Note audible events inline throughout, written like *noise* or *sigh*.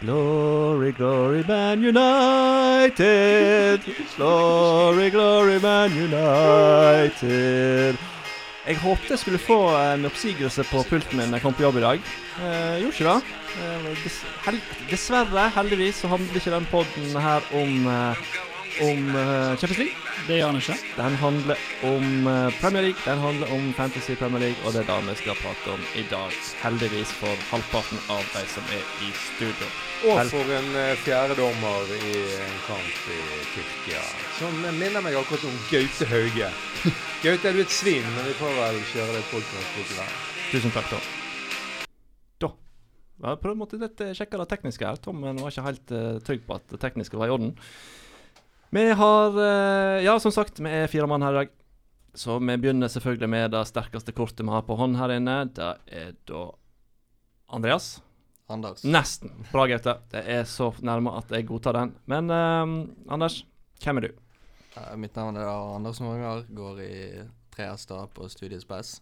Glory, glory, Man United. Glory, glory, Man United. Jeg håpte jeg skulle få en oppsigelse på pulten min da jeg kom på jobb i dag. Eh, gjorde ikke det. Eh, dess, hel dessverre, heldigvis, så handler ikke den poden her om, eh, om eh, Champions League. Det gjør han ikke. Den handler om eh, Premier League, den handler om Fantasy Premier League, og det er det vi skal prate om i dag. Heldigvis for halvparten av de som er i studio. Og for en uh, fjerdedommer i en kamp i Tyrkia. Som minner meg akkurat om Gaute Hauge. *laughs* Gaute, er du et svin, men vi får vel kjøre det podkast likevel. Tusen takk, da. Da. Jeg prøvde å eh, sjekke det tekniske her. Tom eh, var ikke helt uh, trygg på at det tekniske var i orden. Vi har eh, Ja, som sagt, vi er fire mann her i dag. Så vi begynner selvfølgelig med det sterkeste kortet vi har på hånd her inne. Det er da Andreas. Anders. Nesten. Bra, Gaute. Det er så nærme at jeg godtar den. Men eh, Anders, hvem er du? Mitt navn er da Anders Morgar, går i tre hester på Studiespes.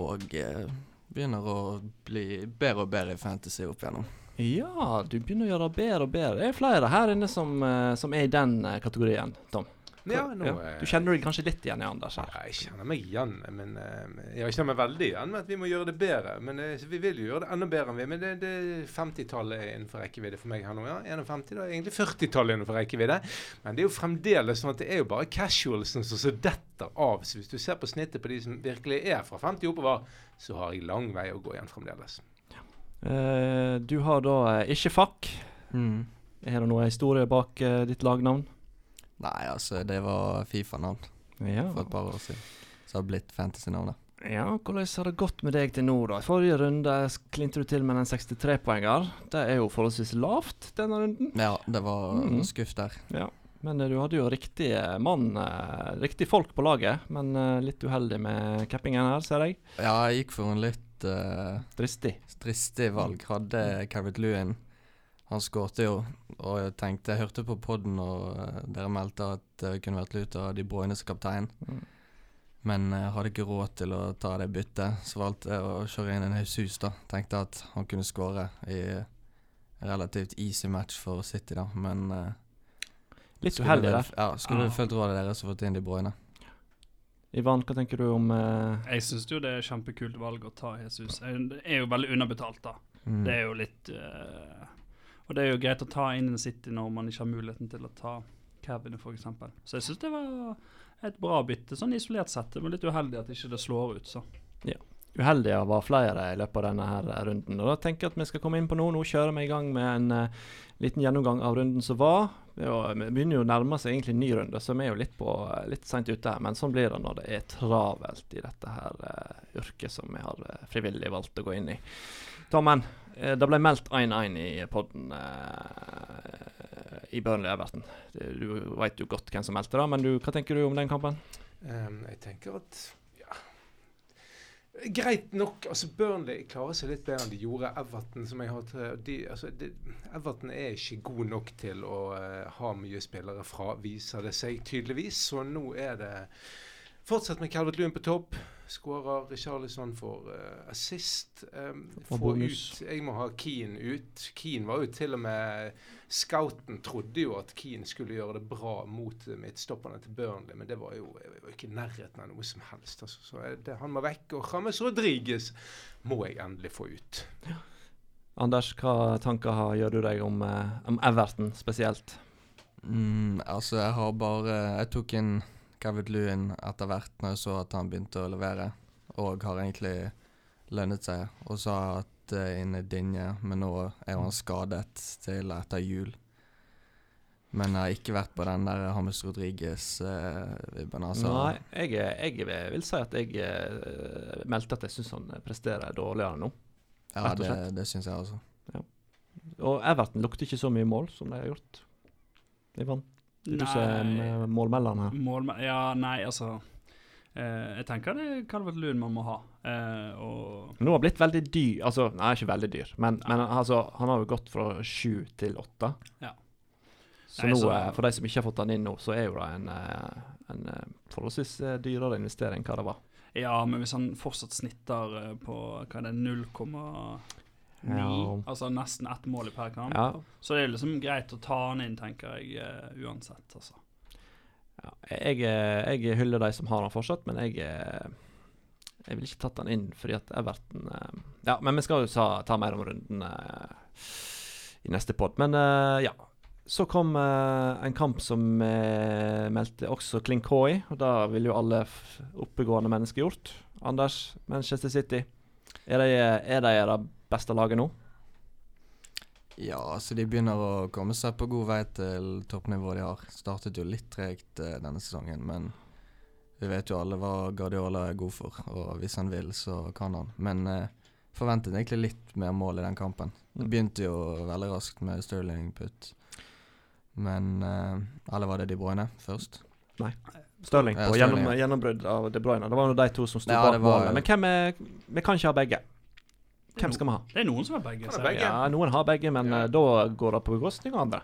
Og eh, begynner å bli bedre og bedre i fantasy opp igjennom. Ja, du begynner å gjøre det bedre og bedre. Det er flere her inne som, eh, som er i den eh, kategorien, Tom. Ja, nå, ja. Du kjenner deg kanskje litt igjen i Anders her. Ja, jeg kjenner meg igjen, men eh, Jeg kjenner meg veldig igjen med at vi må gjøre det bedre. Men eh, Vi vil jo gjøre det enda bedre enn vi. Men det, det 50-tallet er innenfor rekkevidde for meg her nå. ja. 51, da egentlig 40-tallet innenfor rekkevidde. Men det er jo fremdeles sånn at det er jo bare casualsen som så detter av. Så hvis du ser på snittet på de som virkelig er fra 50 oppover, så har jeg lang vei å gå igjen fremdeles. Uh, du har da uh, ikke FAK. Er det noe historie bak uh, ditt lagnavn? Nei, altså, det var Fifa-navn Ja. for et par år siden. Så har det blitt fantasy-navnet. ja. Hvordan har det gått med deg til nå, da? I forrige runde klinte du til med en 63-poenger. Det er jo forholdsvis lavt denne runden. Ja, det var mm. skuff der. Ja. Men eh, du hadde jo riktig eh, mann, eh, riktig folk på laget. Men litt uheldig med cappingen her, ser jeg. Ja, jeg gikk for en litt uh, Dristig. dristig valg. Hadde Carrot Lewin. Han skårte jo, og jeg tenkte Jeg hørte på poden, og eh, dere meldte at det kunne vært lurt å ha De Bruyne som kaptein. Mm. Men jeg hadde ikke råd til å ta det byttet, så valgte jeg å kjøre inn en Jesus, da. Tenkte at han kunne skåre i en relativt easy match for City, da. Men eh, Litt uheldig der. Ja, skulle Ah. fulgt rådet deres og fått inn De Bruyne. Ivan, hva tenker du om uh... Jeg syns jo det er kjempekult valg å ta Jesus. Det er jo veldig underbetalt, da. Mm. Det er jo litt eh, Og det er jo greit å ta inn City når man ikke har muligheten til å ta Kevin, f.eks. Så jeg syns det var et bra bytte, sånn isolert sett. Men litt uheldig at ikke det slår ut, så. uheldige var flere i løpet av denne her runden. Og da tenker jeg at vi skal komme inn på noe. Nå kjører vi i gang med en uh, liten gjennomgang av runden som var. Det Vi begynner jo å nærme seg egentlig ny runde, så vi er jo litt, på, litt seint ute her. Men sånn blir det når det er travelt i dette her uh, yrket som vi har uh, frivillig valgt å gå inn i. Tommen, eh, det ble meldt 1-1 i podden eh, i Burnley Everton. Du veit jo godt hvem som meldte det, men du, hva tenker du om den kampen? Um, jeg tenker at ja. Greit nok. altså Burnley klarer seg litt bedre enn de gjorde. Everton som jeg har til, de, altså, de, Everton er ikke god nok til å uh, ha mye spillere fra, viser det seg tydeligvis. Så nå er det Fortsett med Calvert Lewin på topp. Skårer Richarlison for uh, assist. Um, ut Jeg må ha Keane ut. Keane var jo til og med Scouten trodde jo at Keane skulle gjøre det bra mot midtstopperne til Burnley, men det var jo, jeg var jo ikke i nærheten av noe som helst. Altså. Så det, han må vekk. Og James Rodriguez må jeg endelig få ut. Anders, hva tanker har, gjør du deg om, eh, om Everton spesielt? Mm, altså, jeg har bare Jeg tok inn Kevin Lewin etter hvert når jeg så at han begynte å levere, og har egentlig lønnet seg. Og så har jeg hatt uh, inne Dinje, men nå er han skadet til etter jul. Men jeg har ikke vært på den der Hames Rodriges-vibben. altså. Nei, jeg, jeg vil si at jeg uh, meldte at jeg syns han presterer dårligere nå. ja, det, det syns jeg også. Og Everton lukter ikke så mye mål som de har gjort. De er du som er eh, målmelderen her. Målme ja, nei, altså eh, Jeg tenker det er Calvert Loon man må ha. Eh, og Nå har blitt veldig dyr. Altså, nei, ikke veldig dyr, men, men altså, han har jo gått fra sju til åtte. Ja. Så Nei, nå, så- for de som ikke har fått han inn nå, så er jo det en, en forholdsvis dyrere investering enn hva det var. Ja, men hvis han fortsatt snitter på hva er det, 0,9 Ja, Altså nesten ett mål i per kamp. ja, Så det er liksom greit å ta han inn, tenker jeg, uh, uansett. altså. ja. Jeg, eh, jeg hyller de som har han fortsatt, men jeg eh, Jeg vil ikke tatt han inn fordi at Everton Ja, men vi skal jo ta, ta mer om runden i neste pod. Men ja. Så kom en kamp som meldte også Kling H i, og da ville jo alle oppegående mennesker gjort. Anders, Manchester City. Er de, er de det beste laget nå? Ja, altså de begynner å komme seg på god vei til toppnivået de har. Startet jo litt tregt eh, denne sesongen, men vi vet jo alle hva Guardiola er god for. Og hvis han vil, så kan han. Men eh, forventet egentlig litt mer mål i den kampen. Det begynte jo veldig raskt med Sterling putt. Men eh, Eller var det De Bruyne først? Stirling Ja, på Sterling, gjennom, ja. gjennombrudd av De Bruyne. Det var jo de to som sto Ja, bak målet. Men hvem er Vi kan ikke ha begge. Hvem skal vi ha? Det er noen som har begge. Kan ha begge. Ja, Noen har begge, men Ja. eh, da går det på bekostning av andre.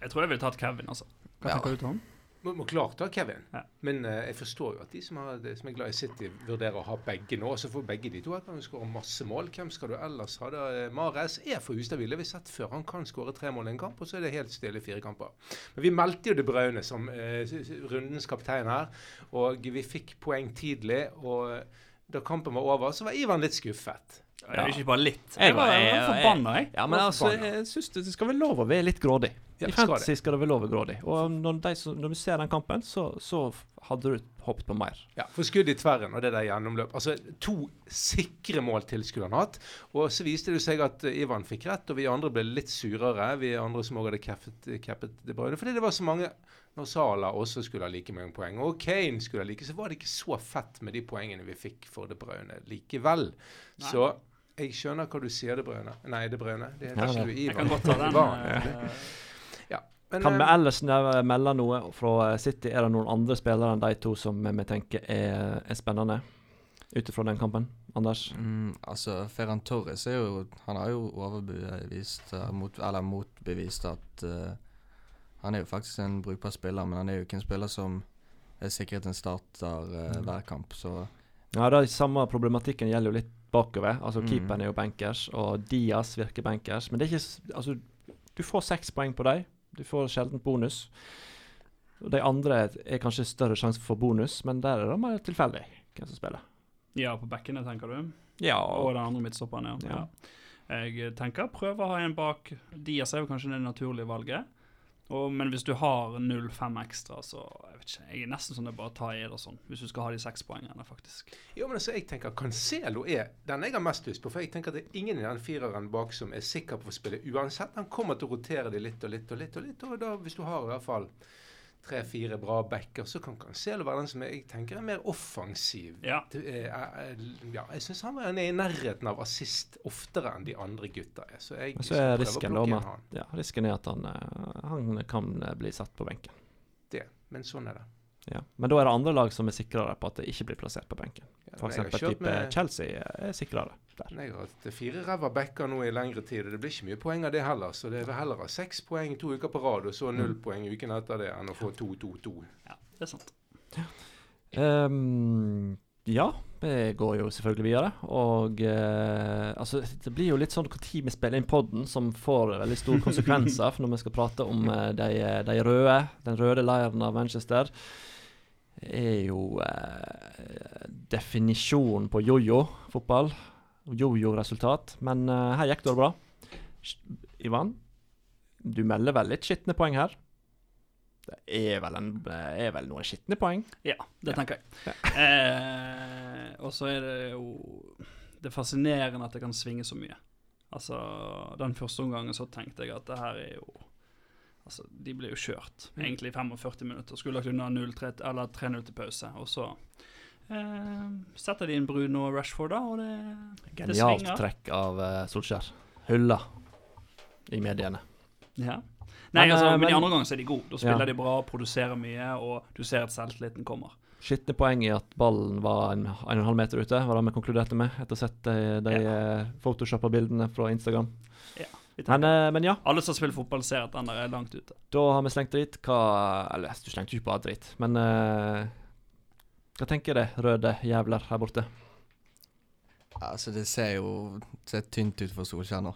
Jeg tror jeg ville tatt Kevin, altså. Hva Ja. tenker du, Tom? Må, må klart ta Kevin. Ja. Men uh, jeg forstår jo at de som, har, de som er glad i City, vurderer å ha begge nå. Så får begge de to her kan skåre masse mål. Hvem skal du ellers ha? da? Eh, Mares er for ustabil. Det har vi sett før. Han kan skåre tre mål i en kamp, og så er det helt stille i fire kamper. Men vi meldte jo De Braune som s- rundens kaptein her, og vi fikk poeng tidlig. Og da kampen var over, så var Ivan litt skuffet. Ja. Ikke bare litt. Jeg var, var- jeg jeg- var forbanna, jeg. Ja, men altså, jeg syns det skal være lov å være litt grådig. I fantasy skal det være lov å være grådig. Og når, de når du ser den kampen, så, så hadde du hoppet på mer. Ja, for skudd i tverren og det der gjennomløp. Altså, To sikre mål til skulle han hatt. Og så viste det seg at Ivan fikk rett, og vi andre ble litt surere. Vi andre som også hadde cappet, cappet De Bruyne. Fordi det var så mange Når Sala også skulle ha like mange poeng, og Kane skulle ha like, så var det ikke så fett med de poengene vi fikk for det Bruyne likevel. Nei. Så jeg skjønner hva du sier, det Bruyne. Nei, det Bruyne. Det Ja, ikke du Jeg kan godt ta den. Ivan. eh, Men, Kan vi eh, ellers melde noe fra eh, City? Er det noen andre spillere enn de to som vi tenker er, er spennende? Ut ifra den kampen, Anders? Mm, altså, Ferran Torres er jo Han har jo overbevist mot, Eller motbevist at eh, Han er jo faktisk en brukbar spiller, men han er jo ikke en spiller som er sikret en starter eh, Mm. hver kamp, så Ja, det Samme problematikken gjelder jo litt bakover. Altså Mm. Keeperen er jo bankers, og Diaz virker bankers. Men det er ikke Altså, du får seks poeng på dem. Du får sjelden bonus. De andre er kanskje større sjanse for bonus, men der er det mer tilfeldig hvem som spiller. Ja, på bekkene, tenker du? Ja, Og den andre midtstopperen, ja. Ja. Jeg tenker prøve å ha en bak Diaz er jo kanskje det naturlige valget. Og, men hvis du har 0-5 ekstra, så jeg vet ikke, jeg er nesten sånn det bare å ta sånn. Hvis du skal ha de seks poengene, faktisk. Jo, men altså, jeg tenker Cancelo er den jeg har mest lyst på. For jeg tenker at det er ingen i den fireren bak som er sikker på å spille uansett. Han kommer til å rotere de litt og litt og litt. Og litt, og da, hvis du har i hvert fall tre-fire bra backer, så kan Cancelo være den som jeg tenker er mer offensiv. Ja. Er- er- ja, jeg syns han er i nærheten av assist oftere enn de andre gutta er. Så jeg så er risken med ja, risken er at han, eh, han kan eh, bli satt på benken. Det. Men sånn er det. Ja. Men da er det andre lag som er sikrere på at det ikke blir plassert på benken. Eksempel type med- Chelsea er sikrere der. Jeg har hatt fire ræva backer nå i lengre tid, og det blir ikke mye poeng av det heller. Så det er heller ha seks poeng to uker på rad, og så null Mm. poeng uken etter det, enn å få to-to-to. Ja, det er sant. Um, ja, vi går jo selvfølgelig videre. Og uh, altså, det blir jo litt sånn når vi spiller inn podden, som får veldig store konsekvenser for når vi skal prate om uh, de, de røde, den røde leiren av Manchester. er jo eh, definisjonen på jojo-fotball. Jojo-resultat. Men uh, her gikk det bra. Ivan, du melder vel litt skitne poeng her? Det er vel, en, er vel noen skitne poeng? Ja, det tenker jeg. Eh, og så er det jo Det er fascinerende at det kan svinge så mye. Altså, den første omgangen så tenkte jeg at det her er jo Altså, de ble jo kjørt, Mm. egentlig i 45 minutter. Skulle lagt unna 0-3 eller 3-0 til pause. Og så eh, setter de inn Bruno og Rashford, da, og det, det Genialt svinger. trekk av uh, Solskjær. Hylla i mediene. Ja. Nei, Men, altså, eh, men, men- i andre ganger så er de gode. Da spiller Ja. de bra, produserer mye, og du ser at selvtilliten kommer. Skitne poeng i at ballen var en, en og en halv meter ute, var det vi konkluderte med etter å ha sett de, de ja. photoshoppa bildene fra Instagram. Ja. Men, eh, men ja, Alle som spiller fotball, ser at den der er langt ute. da har vi slengt drit. Hva Eller du slengte ikke bare drit, men eh, hva tenker det røde jævler her borte? Altså, det ser jo ser tynt ut for Solskjær nå.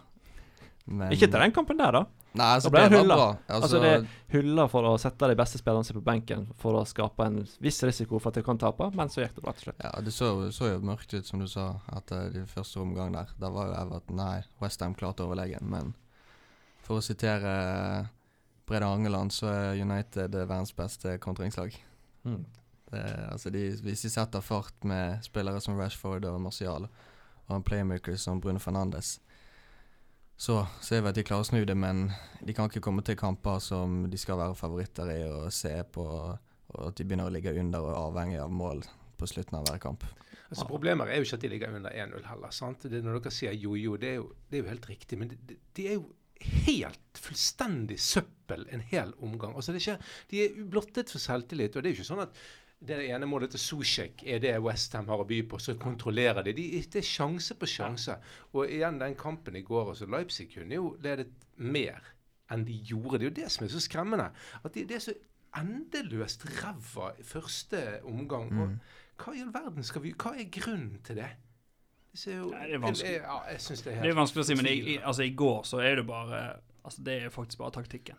Men Ikke til den kampen der, da. Nei, altså, Da ble det hylla. bra. Altså, Altså, det hylla for å sette de beste spillerne sine på benken for å skape en viss risiko for at de kan tape, men så gikk det bra til slutt. ja, det så, så jo mørkt ut, som du sa, etter de første omgang der. Da var jo Everton Nei, Westham klart overlegen, men for å sitere Brede Angeland, så er United det verdens beste kontringslag. Mm. Det, altså de, hvis de setter fart med spillere som Rashford og Martial, og en playmaker som Bruno Fernandes, så ser vi at de klarer å snu det, men de kan ikke komme til kamper som de skal være favoritter i og se på, og at de begynner å ligge under og avhengig av mål på slutten av hver kamp. Altså Problemet er jo ikke at de ligger under 1-0 heller. sant? Det når dere sier jojo, det, jo- det er jo helt riktig. Men de, de er jo helt fullstendig søppel en hel omgang. Altså det er ikke, De er blottet for selvtillit. og det er jo ikke sånn at det ene målet til Zuzek er det Westham har å by på, så kontrollerer de. de. Det er sjanse på sjanse. Og igjen den kampen i går, altså Leipzig kunne jo ledet mer enn de gjorde. Det er jo det som er så skremmende. At de, det er så endeløst ræva i første omgang. Mm. Og hva i all verden skal vi Hva er grunnen til det? Det er jo Nei, det er vanskelig. Jeg, ja, jeg det er helt Det er vanskelig å si, men i, i, altså, i går så er det bare Altså, det er faktisk bare taktikken.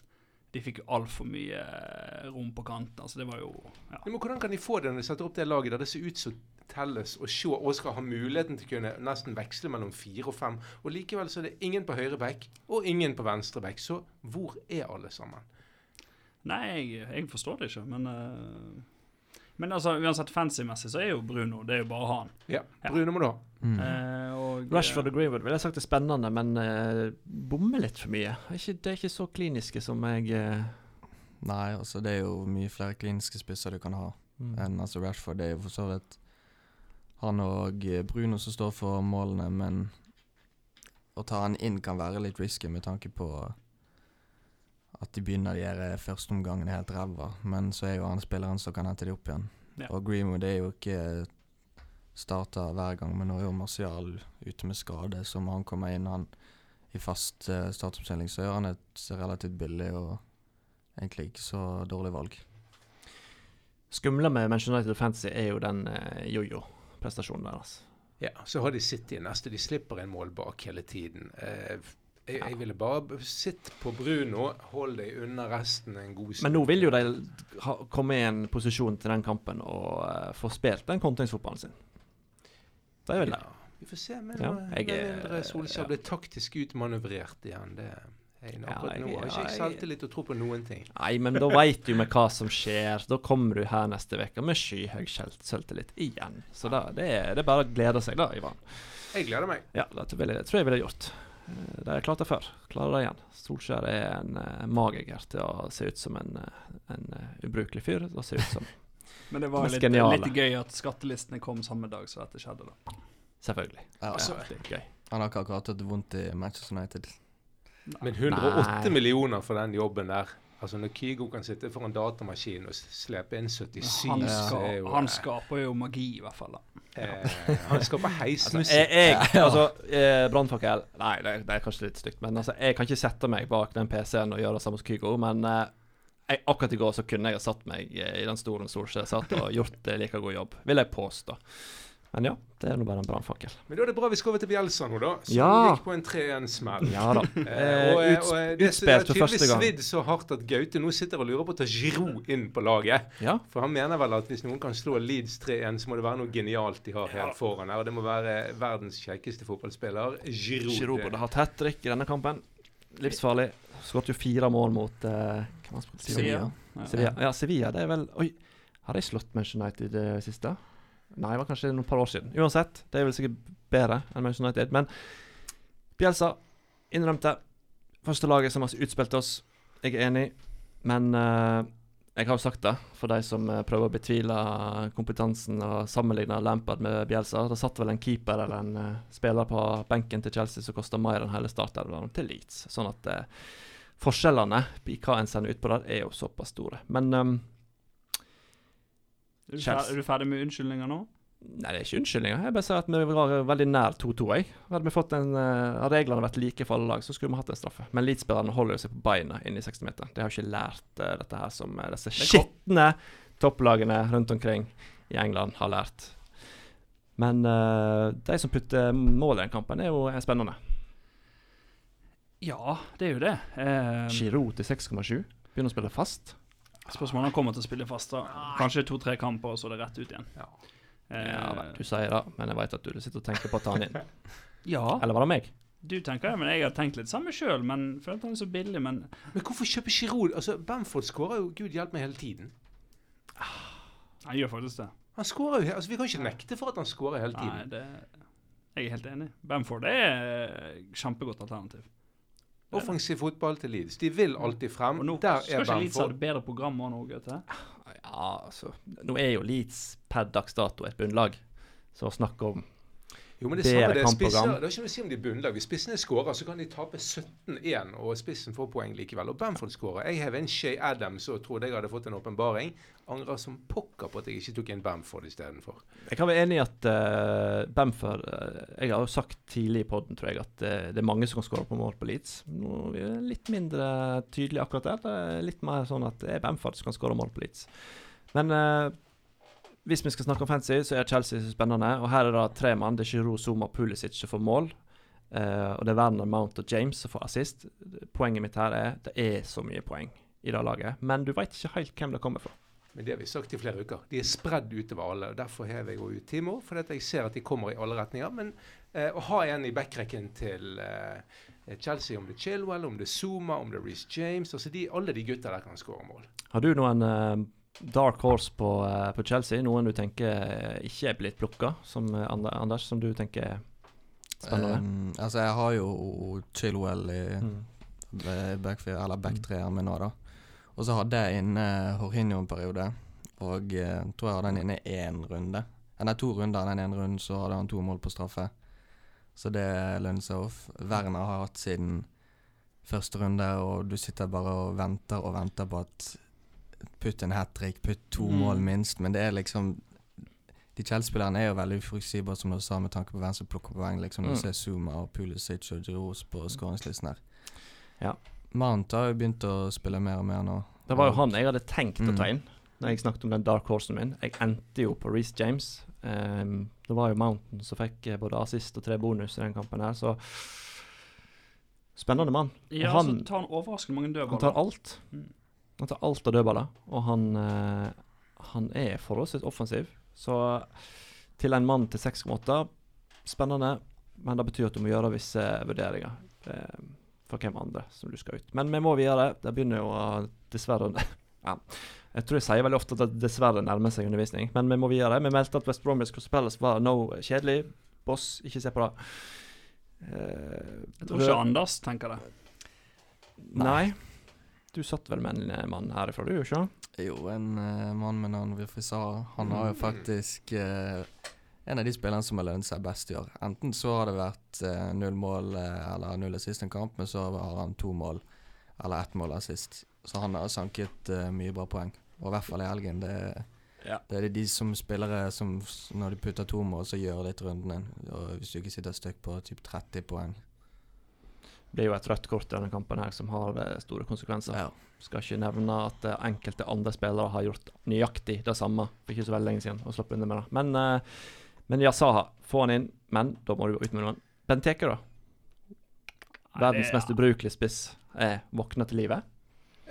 De fikk jo altfor mye eh, rom på kanten. Altså, det var jo ja. Men hvordan kan de få det når de setter opp det laget der det ser ut som Telles og Shaw og skal ha muligheten til å kunne nesten veksle mellom fire og fem, og likevel så er det ingen på høyre back og ingen på venstre back. Så hvor er alle sammen? Nei, jeg, jeg forstår det ikke, men eh, Men altså, uansett fancy-messig så er jo Bruno Det er jo bare han. Ja, Ja. Bruno må du ha. Mm. Eh, og, Rashford og Greenwood ville jeg sagt er spennende, men eh, bommer litt for mye. Det ikke, det er ikke så kliniske som jeg eh, Nei, altså det er jo mye flere kliniske spisser du kan ha mm. enn altså Rashford. Det er jo for så vidt han og eh, Bruno som står for målene, men å ta han inn kan være litt risky med tanke på at de begynner de eh, førsteomgangene helt ræva, men så er jo han spilleren som kan hente de opp igjen. Ja. Og Greenwood er jo ikke starta hver gang, men nå er jo Martial ute med skade, så når han kommer inn han i fast uh, startoppstilling, så gjør han et relativt billig og egentlig ikke så dårlig valg. Skumle med Manchester United Fantasy er jo den uh, jojo-prestasjonen deres. Ja, så har de City neste. De slipper en mål bak hele tiden. Eh, jeg, jeg ville bare sitte på Bruno, hold deg unna resten en god stund. Men nå vil jo de ha, komme i en posisjon til den kampen og uh, få spilt den kontringsfotballen sin. Det vil de. Ja, vi får se. Men Ja, mindre Solskjær ja. blir taktisk utmanøvrert igjen, det jeg- nå. Har ikke ja, jeg selvtillit og tro på noen ting. Nei, men da veit du med hva som skjer. Da kommer du her neste uke med skyhøy selvtillit igjen. Så da, det, er, det er bare å glede seg, da, Ivan. Jeg gleder meg. Ja, det, det tror jeg ville gjort. Eh, Det har klart det før. Klarer det igjen. Solskjær er en uh, magiker til å se ut som en, eh, en eh, ubrukelig fyr. Og se ut som *laughs* Men det var litt, litt gøy at skattelistene kom samme dag som dette skjedde. da. Selvfølgelig. Ja, Altså, Det er gøy. Han har ikke akkurat hatt vondt i Manchester United. Men 108 Nei. millioner for den jobben der. Altså Når Kygo kan sitte foran datamaskin og slepe inn 77 Han, er jo, han eh, skaper jo magi, i hvert fall. da. eh, Han skaper Altså, heismusikk. jeg, *laughs* altså, eh, Brannfakkel Nei, det, det er kanskje litt stygt, men altså, jeg kan ikke sette meg bak den PC-en og gjøre det samme som Kygo, men eh, jeg, akkurat i går så kunne jeg ha satt meg eh, i den stolen Solskjær satt og gjort eh, like god jobb, vil jeg påstå. Men ja, det er nå bare en brannfakkel. Men da er det bra vi skal over til Bjelsa nå, da. Som Ja. gikk på en 3-1-smell. Ja da. *laughs* Eh, og, Eh, uts- og, eh, det utspilt for første gang. svidd så hardt at Gaute nå sitter og lurer på å ta Giroud inn på laget. Ja. For han mener vel at hvis noen kan slå Leeds 3-1, så må det være noe genialt de har helt foran her. Og det må være verdens kjekkeste fotballspiller, Giroud. Giroud burde hatt hat trick i denne kampen. Livsfarlig. Skåret jo fire mål mot eh? Sevilla. Ja. Sevilla. Ja, Sevilla, det er vel Oi, har de slått Manchester United i det siste? Nei, det var kanskje noen par år siden. Uansett, det er vel sikkert bedre enn Manchester United. Men Bjelsa innrømte første laget som har utspilt oss. Jeg er enig, men uh, jeg har jo sagt det, for de som eh, prøver å betvile kompetansen og sammenligne Lampard med Bjelsa. Det satt vel en keeper eller en uh, spiller på benken til Chelsea som kosta mer enn hele startelveren til Leeds. Sånn at uh, forskjellene i hva en sender ut på der, er jo såpass store. Men ehm, Er, du ferdig, er du ferdig med unnskyldninger nå? Nei, det er ikke unnskyldninger. Jeg bare sier at vi var veldig nær 2-2. jeg. Hadde en, eh, Hadde reglene vært like for alle lag, så skulle vi hatt en straffe. Men Leeds-spillerne holder seg på beina inne i 60-meter. De har jo ikke lært uh, dette her som uh, disse skitne topplagene rundt omkring i England har lært. Men uh, de som putter mål i den kampen, er jo er spennende. Ja, det er jo det. Eh, Giroud til 6,7. Begynner å spille fast. Spørsmålet om han kommer til å spille fast. da. Kanskje to-tre kamper, og så er det rett ut igjen. Ja. Eh, Ja, du sier det, men jeg vet at du sitter og tenker på å ta han inn. *laughs* ja, Eller var det meg? du tenker det, men jeg har tenkt litt samme sjøl. Men føler at han er så billig, men Men hvorfor kjøpe Giroud? Altså, Bamford skårer jo gud hjelpe meg hele tiden. han gjør faktisk det. Han skårer jo, altså Vi kan ikke nekte for at han skårer hele Nei, tiden. det Jeg er helt enig. Bamford er kjempegodt alternativ. Offensiv fotball til Leeds. De vil alltid frem. Og nå Der skal er ikke Leeds ha Bamford. et bedre program òg nå, Gaute? Ja, altså Nå er jo Leeds per dags dato et bunnlag. Så å snakke om Jo, men det er bedre samme det. Spisser, det har ikke noe å si om de er bunnlag. Hvis spissene skårer, så kan de tape 17-1, og spissen får poeng likevel. Og Bamford skårer. Jeg hev en Shay Adams og trodde jeg hadde fått en åpenbaring. Angrer som pokker på at jeg ikke tok inn Bamford istedenfor. Jeg kan være enig i at uh, Bamford uh, Jeg har jo sagt tidlig i poden, tror jeg, at uh, det er mange som kan skåre på mål på Leeds. Nå er vi litt mindre tydelig akkurat der. Det er litt mer sånn at det er Bamford som kan skåre mål på Leeds. Men hvis vi skal snakke om fancy, så er Chelsea så spennende. Og her er det tre mann. Det er Giroud, Zuma Pulisic som får mål. Uh, og det er Werner, Mount og James som får assist. Poenget mitt her er det er så mye poeng i det laget, men du veit ikke helt hvem det kommer fra. Men det har vi sagt i flere uker. De er spredd utover alle. og Derfor hever jeg ut Timo, fordi jeg ser at de kommer i alle retninger. Men uh, å ha en i backrekken til uh, Chelsea, om det er Chilwell, om det er Zuma, om det er Reece James altså de, Alle de gutta der kan skåre mål. Har du noen dark horse på, eh, på Chelsea? Noen du tenker eh, ikke er blitt plukka, som eh, Anders, som du tenker er spennende? Um, altså, jeg har jo Chilwell i Mm. backfire, eller backtreeren min nå, da. Og så hadde jeg inne Jorginho en periode, og jeg tror jeg hadde han inne én runde. Nei, to runder. Den ene runden så hadde han to mål på straffe. Så det lønner seg off. Werner har hatt siden første runde, og du sitter bare og venter og venter på at Putt en hat trick, putt to Mm. mål minst. Men det er liksom De Chelsea-spillerne er jo veldig uforutsigbare, som du sa, med tanke på hvem som plukker poeng. Liksom, Når Mm. du ser Zuma og Pulisic og Giroud på skåringslisten her. Ja. Mount har jo begynt å spille mer og mer nå. Det var jo han jeg hadde tenkt å Mm. ta inn når jeg snakket om den dark horsen min. Jeg endte jo på Reece James. Um, det var jo Mountain som fikk eh, både assist og tre bonus i den kampen her, så Spennende mann. Ja, han- så tar han overraskende mange Han tar alt. Mm. Han tar alt av dødballer, og han, eh, han er forholdsvis offensiv. Så til en mann til 6,8 spennende, men det betyr at du må gjøre visse vurderinger eh, for hvem andre som du skal ut. Men vi må videre. Det begynner jo dessverre *laughs* ja. Jeg tror jeg sier veldig ofte at det dessverre nærmer seg undervisning, men vi må videre. Vi meldte at West Bromwich Cross Palace var no kjedelig. Boss, ikke se på det. Eh, Jeg tror ikke Anders tenker det. Nei. Du satt vel med en eh, mann herifra, du, ikke Jo, en uh, mann med navn Wilfried Han har jo faktisk uh, en av de spillerne som har lønt seg best i år. Enten så har det vært uh, null mål eller null assist en kamp, men så har han to mål eller ett mål assist. Så han har sanket mye bra poeng. Og i hvert fall i helgen. Det, Ja. det er de som spillere som når de putter to mål, så gjør litt runden din. Og hvis du ikke sitter støkk på typ 30 poeng. Det blir jo et rødt kort i denne kampen her som har eh, store konsekvenser. Ja. Skal ikke nevne at eh, enkelte andre spillere har gjort nøyaktig det samme for ikke så veldig lenge siden. og sluppet unna med det. Men, eh, men Yasaha, få han inn. Men da må du gå ut med noen. Benteke, da. Verdens mest ubrukelige spiss. Er våkna til live.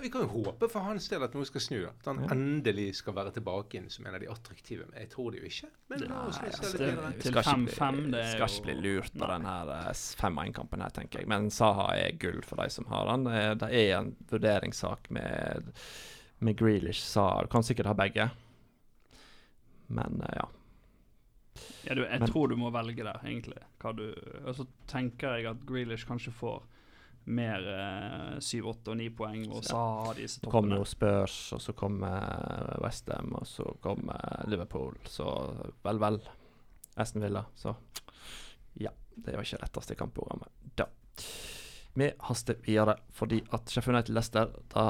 Vi kan jo håpe for hans del at noe skal snu. At han Ja. endelig skal være tilbake inn som en av de attraktive. Men jeg tror det jo ikke. Men Nei, altså, det- til skal ikke 5-5, bli- det skal ikke bli lurt av denne den her eh, 5-1-kampen her, tenker jeg. Men Saha er gull for de som har han. Eh, Det er en vurderingssak med, med Grealish. Saha Du kan sikkert ha begge, men eh, ja. Ja, du, jeg Men- tror du må velge der, egentlig. Hva du, og så tenker jeg at Grealish kanskje får mer eh, 7, 8 og 9 poeng, og så har disse Så kommer jo Spurs, og så kommer Westham, og så kommer Liverpool. Så vel, vel. Aston Villa. Så ja, det var ikke retteste kampprogrammet da. Vi haster videre fordi at Sheffield United Leicester da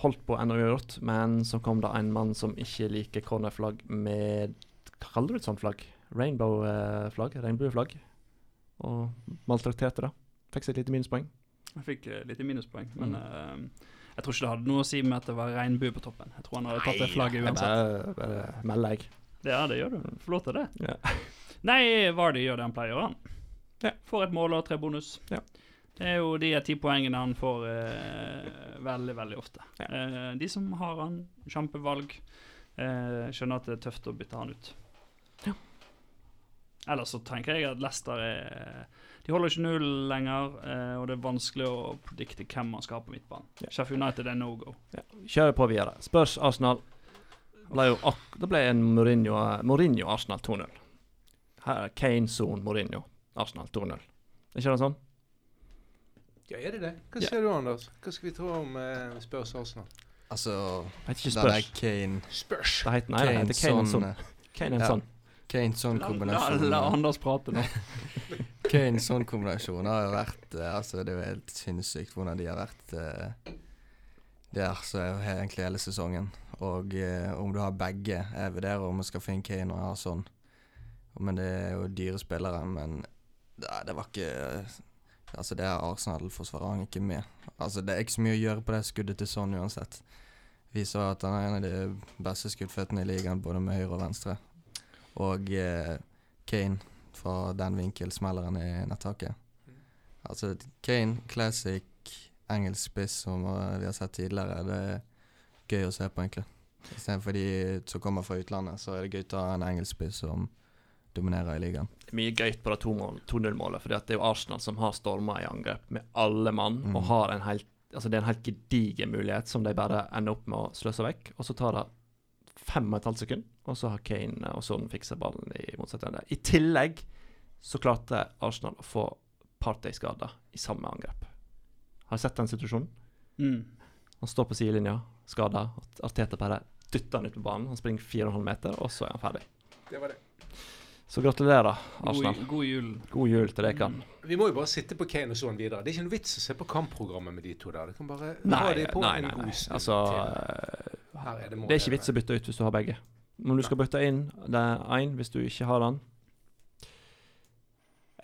holdt på ennå uavgjort, men så kom det en mann som ikke liker cornerflagg med Hva kaller du et sånt flagg? Rainbow-flagg? Regnbueflagg? Og maltrakterte det. Fikk seg et lite minuspoeng. Jeg fikk litt i minuspoeng, men Mm. eh, jeg tror ikke det hadde noe å si med at det var regnbue på toppen. Jeg tror han hadde tatt det flagget uansett. melder jeg. Ja, det gjør du. Få lov til det. Ja. Nei, Vardy gjør det han pleier han. Ja. Får et mål og tre bonus. Ja. Det er jo de ti poengene han får eh, veldig, veldig ofte. Ja. Eh, de som har han, kjempevalg, eh, skjønner at det er tøft å bytte han ut. Ja. Ellers så tenker jeg at Leicester er De holder ikke null lenger, eh, og det er vanskelig å predikte hvem man skal ha på midtbanen. Ja. Sheffield United er no go. Kjører på videre. Spørs Arsenal. Ble jo ak det ble en Mourinho- Mourinho-Arsenal 2-0. Her er Kane, Son, Mourinho. Arsenal 2-0. Er ikke det sånn? Ja, er det det? Hva sier du, Anders? Hva skal vi tro om eh, Spurs Arsenal? Altså, Det er ikke. Kane Spurs! Det heter, nei, det heter Kane-Zone Son Son. Kane og ja. Son. Kane sånn La, la, la Anders prate nå. *laughs* Kane sånn kombinasjon har jo vært eh, Altså, det er jo helt sinnssykt hvordan de har vært eh, der så er jo egentlig hele sesongen. Og eh, om du har begge Jeg vurderer om jeg skal finne Kane og ha sånn. Men det er jo dyre spillere. Men det, det var ikke Altså, det er Arsenal-forsvaret han ikke med. Altså, det er ikke så mye å gjøre på det skuddet til sånn uansett. Viser at han er en av de beste skuddføttene i ligaen, både med høyre og venstre. Og eh, Kane fra den vinkel smeller han i nettaket. Altså, Kane, classic engelsk spiss som vi har sett tidligere. Det er gøy å se på, egentlig. Istedenfor de som kommer fra utlandet, så er det gøy å ha en engelsk spiss som dominerer i ligaen. Mye gøyt på det 2-0-målet, for det er jo Arsenal som har storma i angrep med alle mann, Mm. og har en helt Altså det er en helt gedigen mulighet som de bare ender opp med å sløse vekk. Og så tar det fem og et halvt sekund, og så har Kane og Son fiksa ballen i motsatt ende. I tillegg så klarte Arsenal å få Partey skada i samme angrep. Har du sett den situasjonen? Mm. Han står på sidelinja, skada. Arteta bare dytter han ut på banen. Han springer 4,5 meter, og så er han ferdig. Det var det. Så gratulerer, Arsenal. God, god jul. God jul til dere. Vi må jo bare sitte på Kane og sånn videre. Det er ikke noe vits å se på kampprogrammet med de to der. Det kan bare Nei, ha de på nei, en nei. nei. Altså, det er ikke vits å bytte ut hvis du har begge. Om du skal bytte inn det er én hvis du ikke har den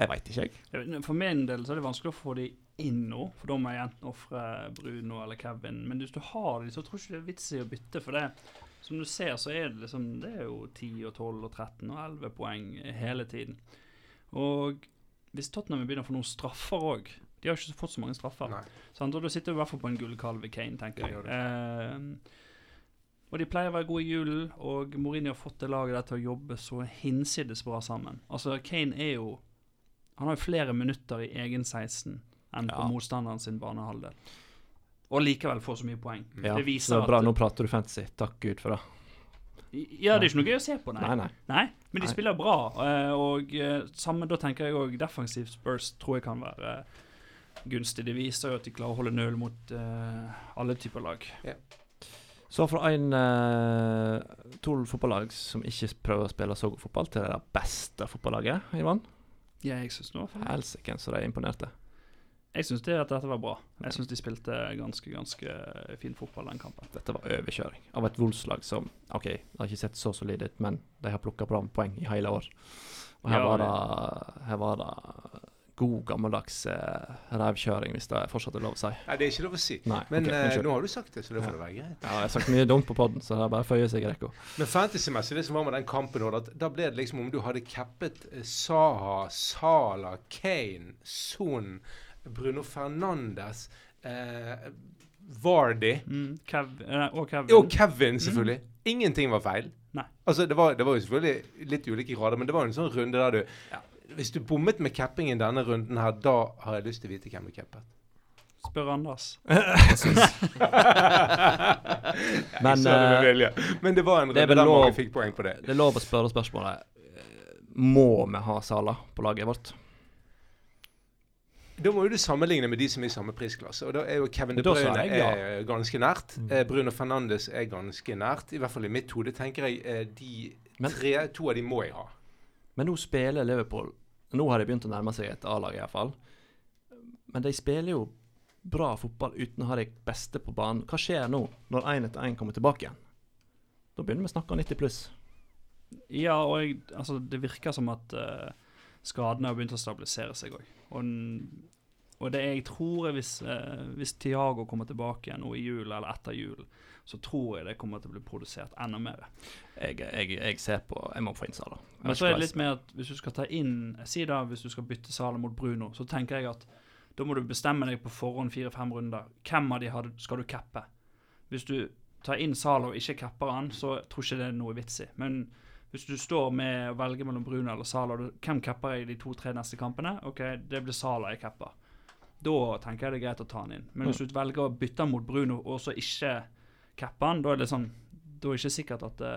Jeg veit ikke, jeg. For min del så er det vanskelig å få de inn nå, for da må jeg enten ofre Bruno eller Kevin. Men hvis du har de, så tror jeg ikke det er vits i å bytte, for det som du ser, så er det liksom Det er jo 10 og 12 og 13 og 11 poeng hele tiden. Og hvis Tottenham begynner å få noen straffer òg De har ikke fått så mange straffer. Nei. Sant? Og da sitter du i hvert fall på en gullkalv i Kane, tenker Det jeg. Ja. Eh, og de pleier å være gode i julen, og Mourinho har fått det laget der til å jobbe så hinsides bra sammen. Altså, Kane er jo Han har jo flere minutter i egen 16 enn på motstanderen sin banehalvdel. Og likevel får så mye poeng. Ja, Det viser det bra. at- Nå prater du fantasy. Takk Gud for det. Ja, det er ikke noe gøy å se på, nei. Nei, nei. Nei, men de Nei. spiller bra. eh, Og eh, samme, da tenker jeg òg defensiv Spurs tror jeg kan være eh, gunstig. Det viser jo at de klarer å holde null mot uh, alle typer lag. Så fra en uh, to fotballag som ikke prøver å spille så god fotball, til det beste fotballaget, Ivan. Ja, jeg syns nå Helsike, så de imponerte. Jeg syns det dette var bra. Jeg syns de spilte ganske ganske fin fotball den kampen. Dette var overkjøring av et Wolfs-lag som OK, det har ikke sett så solid ut, men de har plukka bra med poeng i hele år. Og her, Ja, var, det, her var det god, gammeldags uh, revkjøring, hvis det fortsatt er lov å si. Nei, det er ikke lov å si. Nei, Men okay, eh, nå har du sagt det, så det får ja. være greit. Ja, jeg har sagt mye dumt på poden, så det er bare å føye seg i rekka. Men fantasymessig, det som var med den kampen, at da ble det liksom om du hadde cappet eh, Saha, Sala, Kane, Son, Bruno Fernandes, eh, Vardy Mm, Kev, eh, og Kevin. og Kevin, selvfølgelig. Ingenting var feil. Nei. Altså, det var, det var jo selvfølgelig litt ulike grader, men det var en sånn runde der du Hvis du bommet med cappingen denne runden her, da har jeg lyst til å vite hvem du cappet. Spør Anders. *laughs* Men, det eh. Men det var en runde der mange fikk poeng på det. Det er lov å spørre spørsmålet eh, Må vi ha Sala på laget vårt? Da må jo du sammenligne med de som er i samme prisklasse. Og da er jo Kevin De Bruyne jeg ja. er ganske nært. Mm. Eh, Bruno Fernandes er ganske nært. I hvert fall i mitt hode tenker jeg eh, de Men- tre, to av de må jeg ha. Men nå spiller Liverpool Nå har de begynt å nærme seg et A-lag, iallfall. Men de spiller jo bra fotball uten å ha de beste på banen. Hva skjer nå, når én etter én kommer tilbake igjen? Da begynner vi å snakke om 90 pluss. Ja, og jeg, altså, det virker som at uh, skadene har begynt å stabilisere seg òg. Og, Og det jeg tror er hvis, eh, hvis Tiago kommer tilbake igjen nå i jul eller etter jul, så tror jeg det kommer til å bli produsert enda mer. Jeg, jeg, jeg ser på Jeg må få inn Sala. Men så er det litt med at hvis du skal ta inn Si da hvis du skal bytte Sala mot Bruno, så tenker jeg at da må du bestemme deg på forhånd fire-fem runder. Hvem av de har, skal du cappe? Hvis du tar inn Sala og ikke capper han, så tror ikke det er noe vits i. Men hvis du står med å velge mellom Bruno eller Sala, hvem capper jeg i de to-tre neste kampene? OK, det blir Sala jeg capper. Da tenker jeg det er greit å ta han inn. Men hvis du velger å bytte han mot Bruno og så ikke cappe han, da er det sånn Da er det ikke sikkert at det,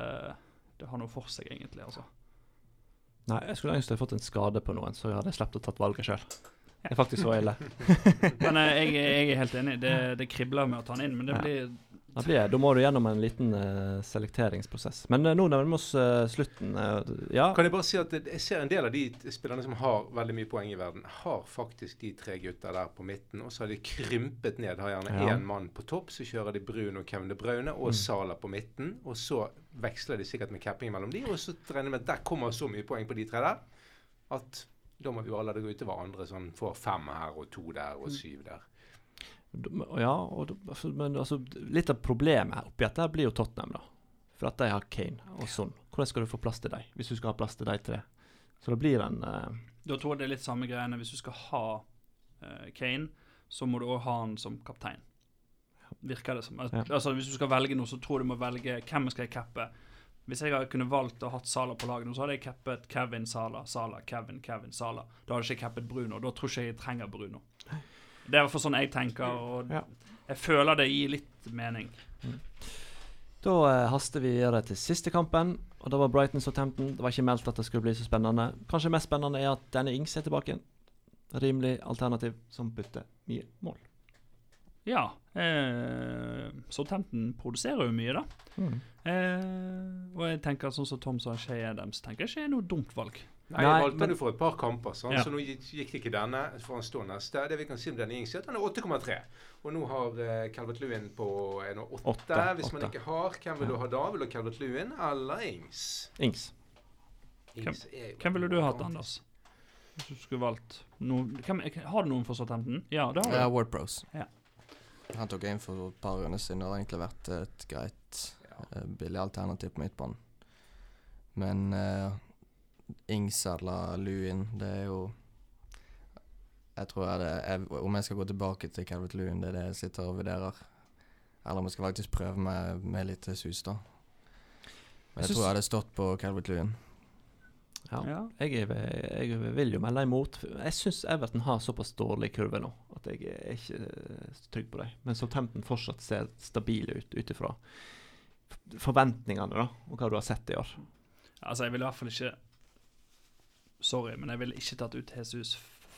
det har noe for seg, egentlig. altså. Nei, jeg skulle ønske jeg hadde fått en skade på noen, så jeg hadde sluppet å tatt valget sjøl. Det er faktisk så ille. *laughs* Men eh, jeg, jeg er helt enig. Det, det kribler med å ta han inn, men det blir Da, blir, da må du gjennom en liten uh, selekteringsprosess. Men uh, nå nærmer vi oss uh, slutten. ja. Kan jeg bare si at jeg ser en del av de spillerne som har veldig mye poeng i verden, har faktisk de tre gutta der på midten, og så har de krympet ned. Har gjerne Ja. én mann på topp, så kjører de Brun og Kevin De Braune og Mm. Sala på midten. Og så veksler de sikkert med capping mellom de, og så regner jeg med at der kommer så mye poeng på de tre der at da må vi bare la det gå utover andre som får fem her og to der og syv der. Ja, og, altså, men altså, litt av problemet oppi dette blir jo Tottenham, da. For at de har Kane og sånn. Hvordan skal du få plass til dem, hvis du skal ha plass til de tre? Så det blir en uh... Da tror jeg det er litt samme greiene. Hvis du skal ha uh, Kane, så må du òg ha han som kaptein. Virker det som. Al Ja. Altså Hvis du skal velge noe, så tror jeg du må velge hvem skal jeg cappe. Hvis jeg hadde kunne valgt å hatt Sala på laget nå, så hadde jeg cappet Kevin Sala, Sala, Kevin, Kevin, Sala. Da hadde jeg ikke cappet Bruno. Da tror jeg ikke jeg jeg trenger Bruno. Det er i hvert fall sånn jeg tenker, og Ja. jeg føler det gir litt mening. Da eh, haster vi videre til siste kampen, og da var Brighton Southampton. Det var ikke meldt at det skulle bli så spennende. Kanskje mest spennende er at denne Ings er tilbake igjen. Rimelig alternativ som bytter mye mål. Ja. Eh, Southampton produserer jo mye, da. Eh, og jeg tenker sånn som Tom sa, Shay Adams, tenker jeg ikke er noe dumt valg. Nei, jeg valgte men- han jo for et par kamper, sånn, Ja. så nå gikk, det ikke denne. Så får han stå neste. Det vi kan si om denne Ings, er at han er 8,3. Og nå har uh, Calvert Lewin på er nå 8. Åtte, Hvis man ikke har, hvem vil du ha da? Vil du ha Calvert Lewin eller Ings? Ings. Ings hvem, Hvem ville du hatt. Anders? Hvis du skulle valgt noen hvem, Har du noen for Southampton? Ja, det har du. Ja, Wordpros. Ja. Han tok en for et par runder siden, og det har egentlig vært et greit, Ja. eh, billig alternativ på midtbanen. Men uh, Ings eller Lewin, det er jo Jeg tror jeg det jeg, Om jeg skal gå tilbake til Calvert Lewin, det er det jeg sitter og vurderer. Eller om jeg skal faktisk prøve meg med litt sus, da. Men Jeg jeg tror jeg hadde stått på Calvert Lewin. Ja. Ja. Jeg, er, jeg vil jo melde imot. Jeg syns Everton har såpass dårlig kurve nå at jeg er ikke eh, trygg på dem. Men Southampton fortsatt ser stabile ut ut ifra forventningene da, og hva du har sett i år. Altså, jeg vil i hvert fall ikke Sorry, men jeg ville ikke tatt ut Jesus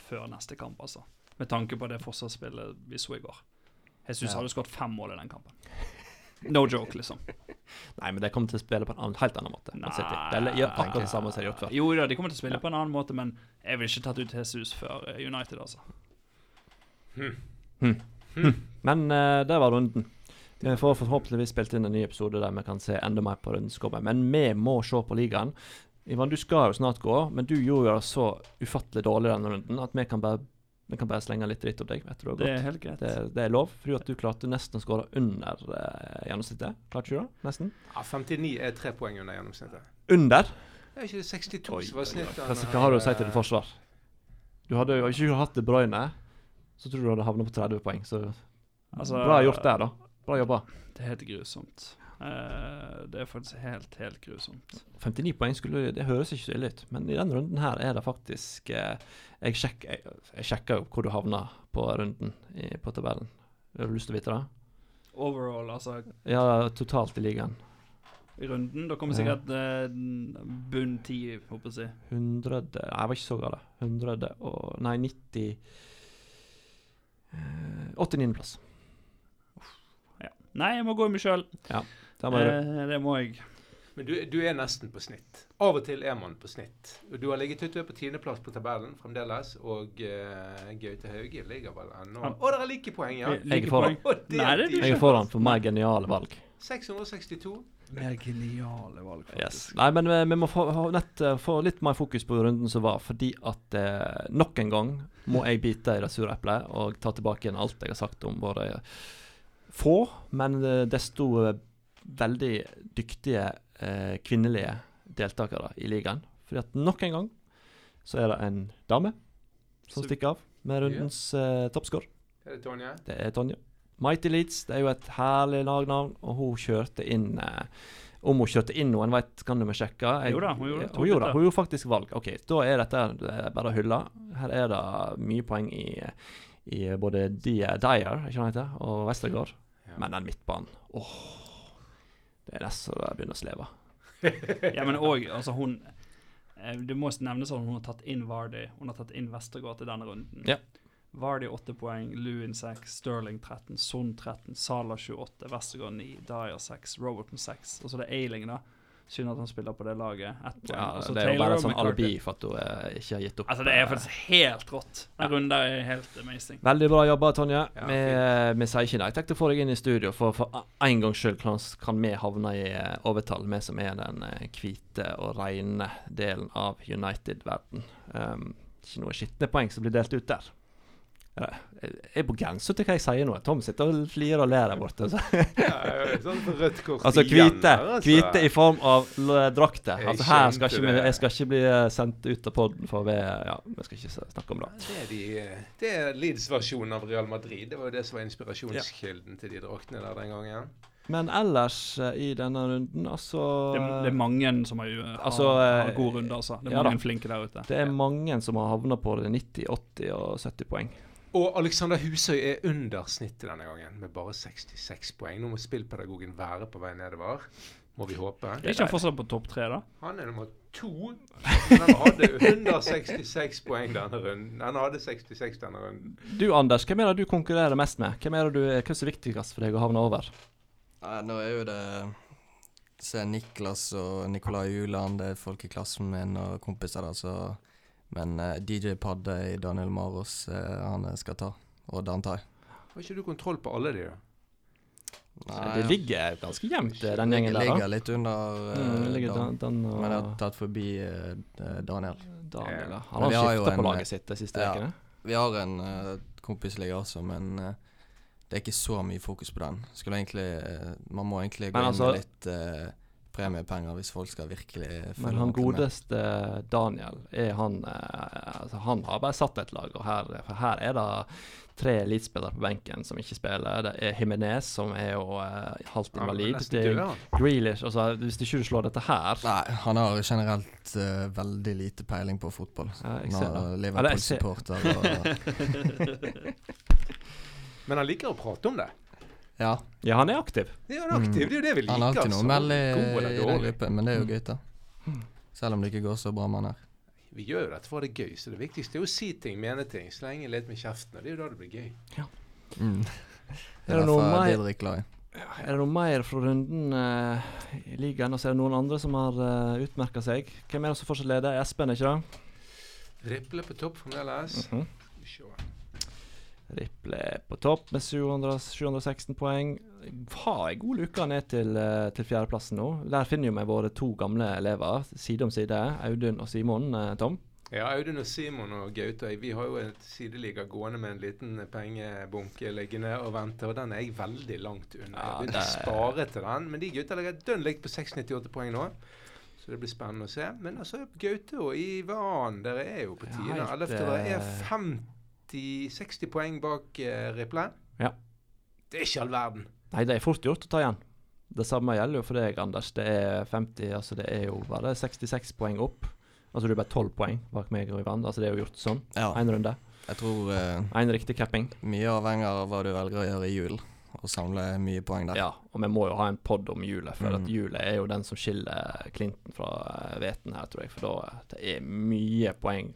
før neste kamp, altså. Med tanke på det forsvarsspillet vi så i går. Jesus Ja. hadde skåret fem mål i den kampen. No joke, liksom. *laughs* Nei, men de kommer til å spille på en annen, helt annen måte. Nei. De gjør akkurat det samme som de har gjort før. Jo da, de kommer til å spille på en annen måte, men jeg ville ikke tatt ut Jesus før eh, United, altså. Men uh, det var runden. Vi får forhåpentligvis spilt inn en ny episode der vi kan se enda mer på rundens kommer. Men vi må se på ligaen. Ivan, du skal jo snart gå, men du gjorde det så ufattelig dårlig denne runden at vi kan bare, vi kan bare slenge litt dritt om deg. Vet du, Det er helt greit. det, det er lov, fordi at du klarte nesten å skåre under eh, gjennomsnittet. Klarte ikke du det? Nesten? Ja, 59 er tre poeng under gjennomsnittet. Under? Det er ikke det 62 som var oi, oi. snittet? Hva, hva har du å si til ditt forsvar? Du hadde jo ikke hatt det brøyne, så tror du du hadde havnet på 30 poeng. Så Altså, bra gjort der, da. Bra jobba. Det er helt grusomt. Eh, det er faktisk helt, helt grusomt. 59 poeng skulle Det høres ikke så ille ut, men i denne runden her er det faktisk eh, Jeg sjekker jeg, jeg sjekker jo hvor du havna på runden i, på tabellen. Har du lyst til å vite det? Overall, altså Ja, totalt i ligaen. i runden. Da kommer sikkert ja. bunn ti, håper jeg å si. 100 Nei, jeg var ikke så gal. 100 og Nei, 90 eh, 89.-plass. Ja. Nei, jeg må gå i meg sjøl. Du Eh, det må jeg. Men du, du er nesten på snitt. Av og til er man på snitt. Du har ligget ute på tiendeplass på tabellen fremdeles, og uh, Gaute Hauge ligger vel ennå Å, dere er like poeng, ja. Jeg er foran. Det Nei, det er Jeg er foran for mer geniale valg. 662. Mer geniale valg, Yes. Nei, men vi, vi må få, nett, eh, få litt mer fokus på runden som var, fordi at eh, nok en gang må jeg bite i det sure eplet og ta tilbake igjen alt jeg har sagt om våre få, men eh, desto eh, veldig dyktige eh, kvinnelige deltakere i ligaen. Fordi at nok en gang så er det en dame som Så- stikker av med rundens eh, toppscore. Er det Tonje? Det er Tonje. Mighty Leeds, det er jo et herlig lagnavn, og hun kjørte inn eh, Om hun kjørte inn noen, vet, kan du må sjekke? Jeg- Jo da, hun gjorde- hun gjorde, hun gjorde faktisk valg. OK, da er dette det er bare å hylle. Her er det mye poeng i, i både Dyer, Dyer ikke heter, og Westergård. Ja. Men den midtbanen åh, Det er det som begynner å sleve. *laughs* Ja, men òg altså hun eh, Det må nevnes at hun har tatt inn Vardy. Hun har tatt inn Vestergaard til denne runden. Ja. Vardy 8 poeng, Lewin 6, Sterling 13, Son 13, Sala 28, Vestergaard 9, Dyer 6, Robertson 6. Og så det er Ailing, da. Synd at han spiller på det laget. Ett. Ja, altså, det er jo bare en et sånn alibi for at hun eh, ikke har gitt opp. Altså, det er eh, faktisk helt rått. Den runden der er helt amazing. Veldig bra jobba, Tonje. Ja, vi, vi sier ikke nei takk til å få deg inn i studio, for for en gangs skyld kan, kan vi havne i eh, overtall, vi som er den eh, hvite og rene delen av United-verden. Um, ikke noe skitne poeng som blir delt ut der. Ja, Jeg er på grensa til hva jeg sier nå. Tom sitter og flirer og ler der borte. Så. Ja, sånn rødt kort Altså igjen hvite, altså. hvite i form av l- drakter. Jeg Altså her skal ikke det. jeg skal ikke bli eh, sendt ut av poden for vi Ja, vi skal ikke snakke om det. Det er, de, det er Leeds-versjonen av Real Madrid. Det var jo det som var inspirasjonskilden til de draktene der den gangen. Men ellers eh, i denne runden, altså Det, det er mange som har, Altså, eh, har god runde, altså. Det er ja da. mange flinke der ute. Det er mange som har havna på det 90, 80 og 70 poeng. Og Alexander Husøy er under snittet denne gangen, med bare 66 poeng. Nå må spillpedagogen være på vei nedover, må vi håpe. Er ikke han fortsatt på topp tre, da? Han er nummer to. Han hadde 166 poeng denne runden. Han hadde 66 denne runden. Du Anders, hvem er det du konkurrerer mest med? Hvem er det du, hva er viktigst for deg å havne over? Nei, nå er jo det Se Niklas og Nikolai Juland, det er folk i klassen min og kompiser da, så Men uh, DJ Padde i Daniel Maros, uh, han skal ta. Og den tar jeg. Har ikke du kontroll på alle de, da? Nei, det ligger ganske jevnt, eh, den gjengen der. Ligger da. litt under uh, Mm, det ligger Dan. Dan, og Men jeg har tatt forbi eh, eh, Daniel. Daniel. ja. Han har skifta på en, laget sitt de siste ja. Vi har en uh, kompisliga også, men uh, det er ikke så mye fokus på den. Skulle egentlig eh, Man må egentlig gå altså, inn altså- med litt eh, premiepenger hvis folk skal virkelig følge Men han med. godeste Daniel, er han eh, altså Han har bare satt et lag, og her, for her er det tre elitespillere på benken som ikke spiller. Det er Jimenez, som er jo uh, halvt invalid. Ja, Det er. Grealish altså, Hvis ikke du slår dette her Nei, han har generelt uh, veldig lite peiling på fotball. Ja, jeg ser er det. Liverpool-supporter og *laughs* Men han liker å prate om det. Ja, Ja, han er aktiv. Ja, han er aktiv. Det er jo det vi liker. han har alltid noe å melde i, i den gruppen, men det er jo gøy, da. Selv om det ikke går så bra med han her. Vi gjør jo dette for det er gøy, så det viktigste er å si ting, mene ting, slenge litt med kjeften. og Det er jo da det blir gøy. Mm. Er Det er det noe mer-. Er det noe mer fra runden uh, i ligaen? Og så er det noen andre som har uh, utmerka seg. Hvem er det som fortsatt leder? Espen, ikke det? Riple på topp fremdeles. Mm Se. Riple er på topp med 700, 716 poeng. Har ei god luke ned til, eh, til fjerdeplassen nå. Der finner vi våre to gamle elever side om side. Audun og Simon. eh, Tom. Ja, Audun og Simon og Gaute vi har jo et sideliga gående med en liten pengebunke liggende og venter, og den er jeg veldig langt unna. Jeg Ja, har begynt å spare til den, men de gutta ligger dønn likt på 698 poeng nå. Så det blir spennende å se. Men altså, Gaute og Ivan, dere er jo på Ja, Ellevte dere er eh, 50-60 poeng bak uh, Riple. Ja. Det er ikke all verden. Nei, det er fort gjort å ta igjen. Det samme gjelder jo for deg, Anders. Det er 50, altså det er jo bare 66 poeng opp. Altså du er bare 12 poeng bak meg og Ivan. Altså det er jo gjort sånn. Ja, Én runde. jeg tror eh, En riktig capping. mye avhenger av hva du velger å gjøre i jul, og samle mye poeng der. Ja, og vi må jo ha en pod om julet, for at julet er jo den som skiller Clinton fra Veten her, tror jeg. For da eh, det er mye poeng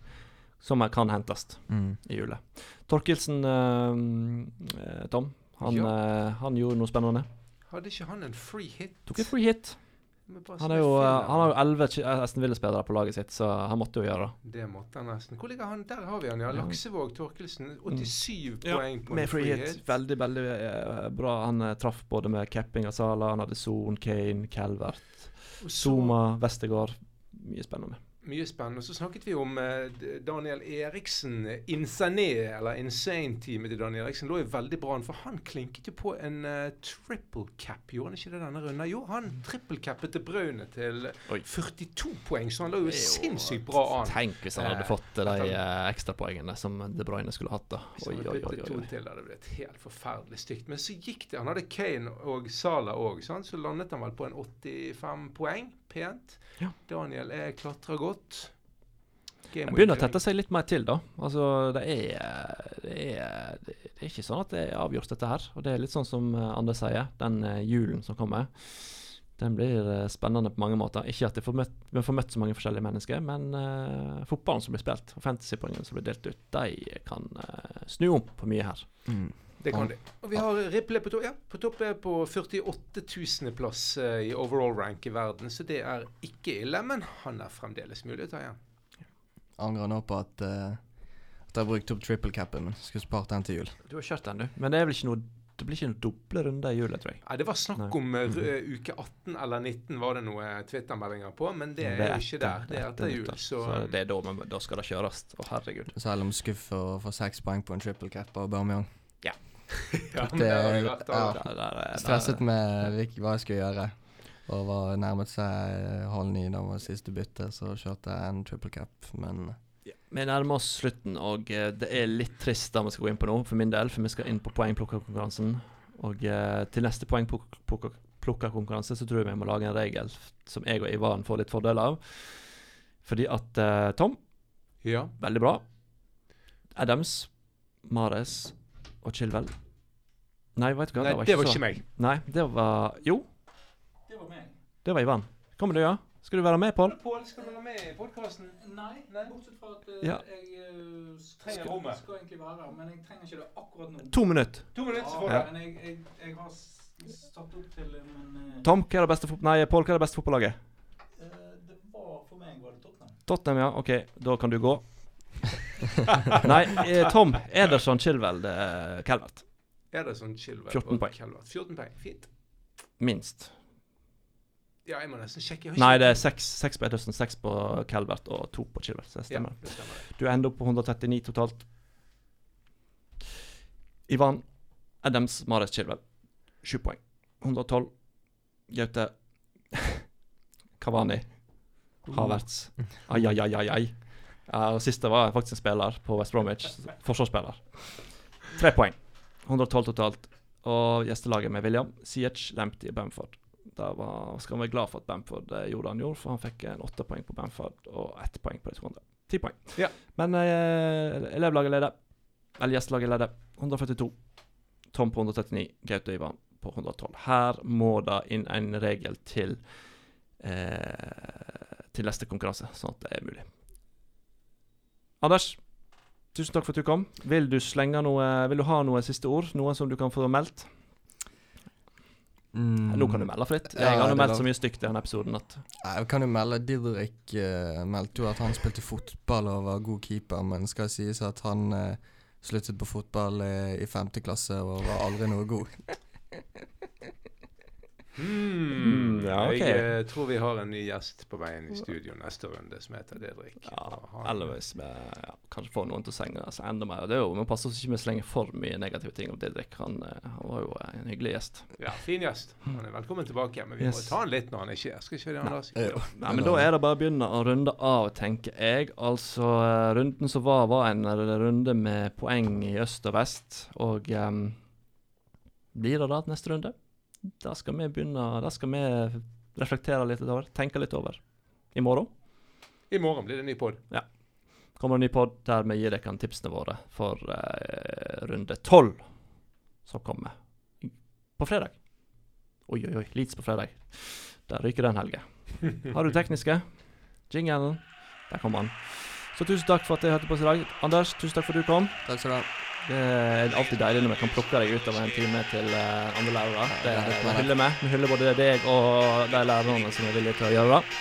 som kan hentes Mm. i jule Torkelsen, eh, eh, Tom, han, Ja. eh, han gjorde noe spennende. Hadde ikke han en free hit? Tok en free hit. Han, er jo, eh, han har jo elleve Ch- Aston Villa-spillere på laget sitt, så han måtte jo gjøre det. Det måtte han nesten. Hvor ligger han? Der har vi han, ja. Ja. Laksevåg Torkelsen. 87 mm. poeng på Med en free hit. Veldig, veldig eh, bra. Han eh, traff både med capping av Sala, han hadde Son, Kane, Calvert, Zuma, Westergård. Mye spennende. Mye spennende. Og så snakket vi om eh, Daniel Eriksen. eh, Insané, eller Insane-teamet til Daniel Eriksen lå jo veldig bra an, for han klinket jo på en eh, triple cap, gjorde han ikke det denne runden? Jo, han trippelcappet til Braune til Oi. 42 poeng, så han lå jo jo sinnssykt bra an. Tenk hvis han hadde fått de eh, ekstrapoengene som De Bruyne skulle hatt. da Oi, oi, oi, oi, oi. til, hadde blitt helt forferdelig stygt. Men så gikk det. Han hadde Kane og Sala òg, så landet han vel på en 85 poeng. Pent. Ja. Daniel er klatrer godt. Game Det begynner å tette seg litt mer til, da. Altså, det er, det er Det er ikke sånn at det er avgjort, dette her. Og det er litt sånn som eh, Anders sier, den eh, julen som kommer. Den blir eh, spennende på mange måter. Ikke at vi får møtt, vi får møtt så mange forskjellige mennesker, men uh, fotballen som blir spilt, og fantasypoengene som blir delt ut, de kan uh, snu om på mye her. Mm. Det kan de. Og vi har Ripley på topp. Ja, på topp er på 48 000. plass i overall rank i verden, så det er ikke ille. Men han er fremdeles mulig å ta igjen. Angrer nå på at, at jeg har brukt opp triple capen min. Skulle spart den til jul. Du har kjørt den, du. Men det er vel ikke noe Det blir ikke noen doble runder i jula, tror jeg. Nei, det var snakk Nei. om uh, uke 18 eller 19 var det noe Twitter-meldinger på, men det er jo ikke der. Det er etter jul, så så det er da, men da skal det kjøres. Å, herregud. Selv om skuff for å få seks poeng på en triple cap av Aubameyang. Ja, det, Det- der har ja. Stresset med hva jeg skulle gjøre. Og var nærmet seg halv ni da var siste bytte, så kjørte jeg en triple cap. Men Vi nærmer oss slutten, og eh, det er litt trist det vi skal gå inn på nå, for min del, for vi skal inn på poengplukkerkonkurransen. Og eh, til neste poengplukkerkonkurranse så tror jeg vi må lage en regel som jeg og Ivan får litt fordel av. Fordi at eh, Tom, Ja. veldig bra. Adams, Mares og Chilwell Nei, vet du hva? Nei, det var så- ikke meg. Nei, det var Jo, Det var meg. det var Ivan. Kommer du, ja? Skal du være med, Pål? Pål, skal du være med i podkasten? Nei, Nei. bortsett fra at Ja. jeg uh, Trenger rommet. skal egentlig være her, men jeg trenger ikke det akkurat nå. To minutter. To minutter, så får Ja. Men jeg, jeg, jeg har s- satt opp til men, eh, Tom, hva er det beste fot... Nei, Pål, hva er det beste fotballaget? eh, Det var for meg var det Tottenham. Tottenham, ja. OK, da kan du gå. *laughs* Nei, eh, Tom Ederson Chilwell, er Calvert. Ederson Chilwell 14 og poeng. Calvert? 14 poeng, fint. Minst. Ja, jeg må nesten sjekke. Nei, det er seks, på Ederson, seks på Calvert og to på Chilwell. Så det Ja, stemmer. det stemmer. Du ender opp på 139 totalt. Ivan Adams Mares Chilwell, sju poeng. 112. Gaute *laughs* Kavani. Havertz. Ai, ai, ai, ai, ai. Ja, og siste var faktisk en spiller på West Bromwich. Forsvarsspiller. Tre poeng. 112 totalt. Og gjestelaget med William, Siech, Lempty og Bamford. Da var, skal han være glad for at Bamford eh, gjorde det han gjorde, for han fikk en åtte poeng på Bamford og ett poeng på de to andre. Ti poeng. Ja. Men eh, elevlaget leder. Eller gjestelaget leder. 142. Tom på 139. Gaute Ivan på 112. Her må det inn en regel til eh, til neste konkurranse, sånn at det er mulig. Anders, tusen takk for at du kom. Vil du slenge noe Vil du ha noe siste ord? Noe som du kan få meldt? mm, Nå kan du melde fritt. Ja, Jeg har det er meldt så mye stygt i denne episoden at Jeg kan jo melde Didrik uh, meldte jo at han spilte fotball og var god keeper, men skal sies at han uh, sluttet på fotball eh, i femte klasse og var aldri noe god. *laughs* Hmm, ja, okay. Jeg eh, tror vi har en ny gjest på veien i studio neste runde som heter Didrik. Ja, eller hvis vi ja, kanskje får noen til å senge seg enda mer. Det er jo, Vi passer oss ikke med å slenge for mye negative ting om Didrik. Han, eh, han var jo en hyggelig gjest. Ja, fin gjest. Han er velkommen tilbake, men vi Yes. må ta han litt når han ikke er her. Skal ikke det, Anders? Jo. Nei, men Da er det bare å begynne å runde av, tenker jeg. Altså, eh, Runden som var, var en runde med poeng i øst og vest. Og um, blir det da neste runde? Da skal vi begynne Da skal vi reflektere litt over, tenke litt over. I morgen I morgen blir det en ny pod. kommer en ny pod der vi gir dere tipsene våre for eh, runde tolv, som kommer på fredag. Oi, oi, oi. Leeds på fredag. Der ryker den helga. *laughs* Har du tekniske? Jingelen. Der kom han. Så tusen takk for at jeg hørte på oss i dag. Anders, tusen takk for at du kom. Takk skal du ha. Det er alltid deilig når vi kan plukke deg ut av en time til eh, andre lærere. Det, det er det hyller vi. Vi hyller både deg og de lærerne som er villige til å gjøre det.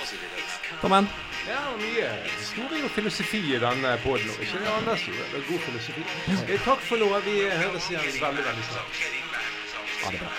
Kom igjen. Ja, mye historie og filosofi i denne poden. Ikke det andre store, Det er god filosofi. Eh, Takk for nå. Vi høres igjen veldig, veldig snart. Ha det bra.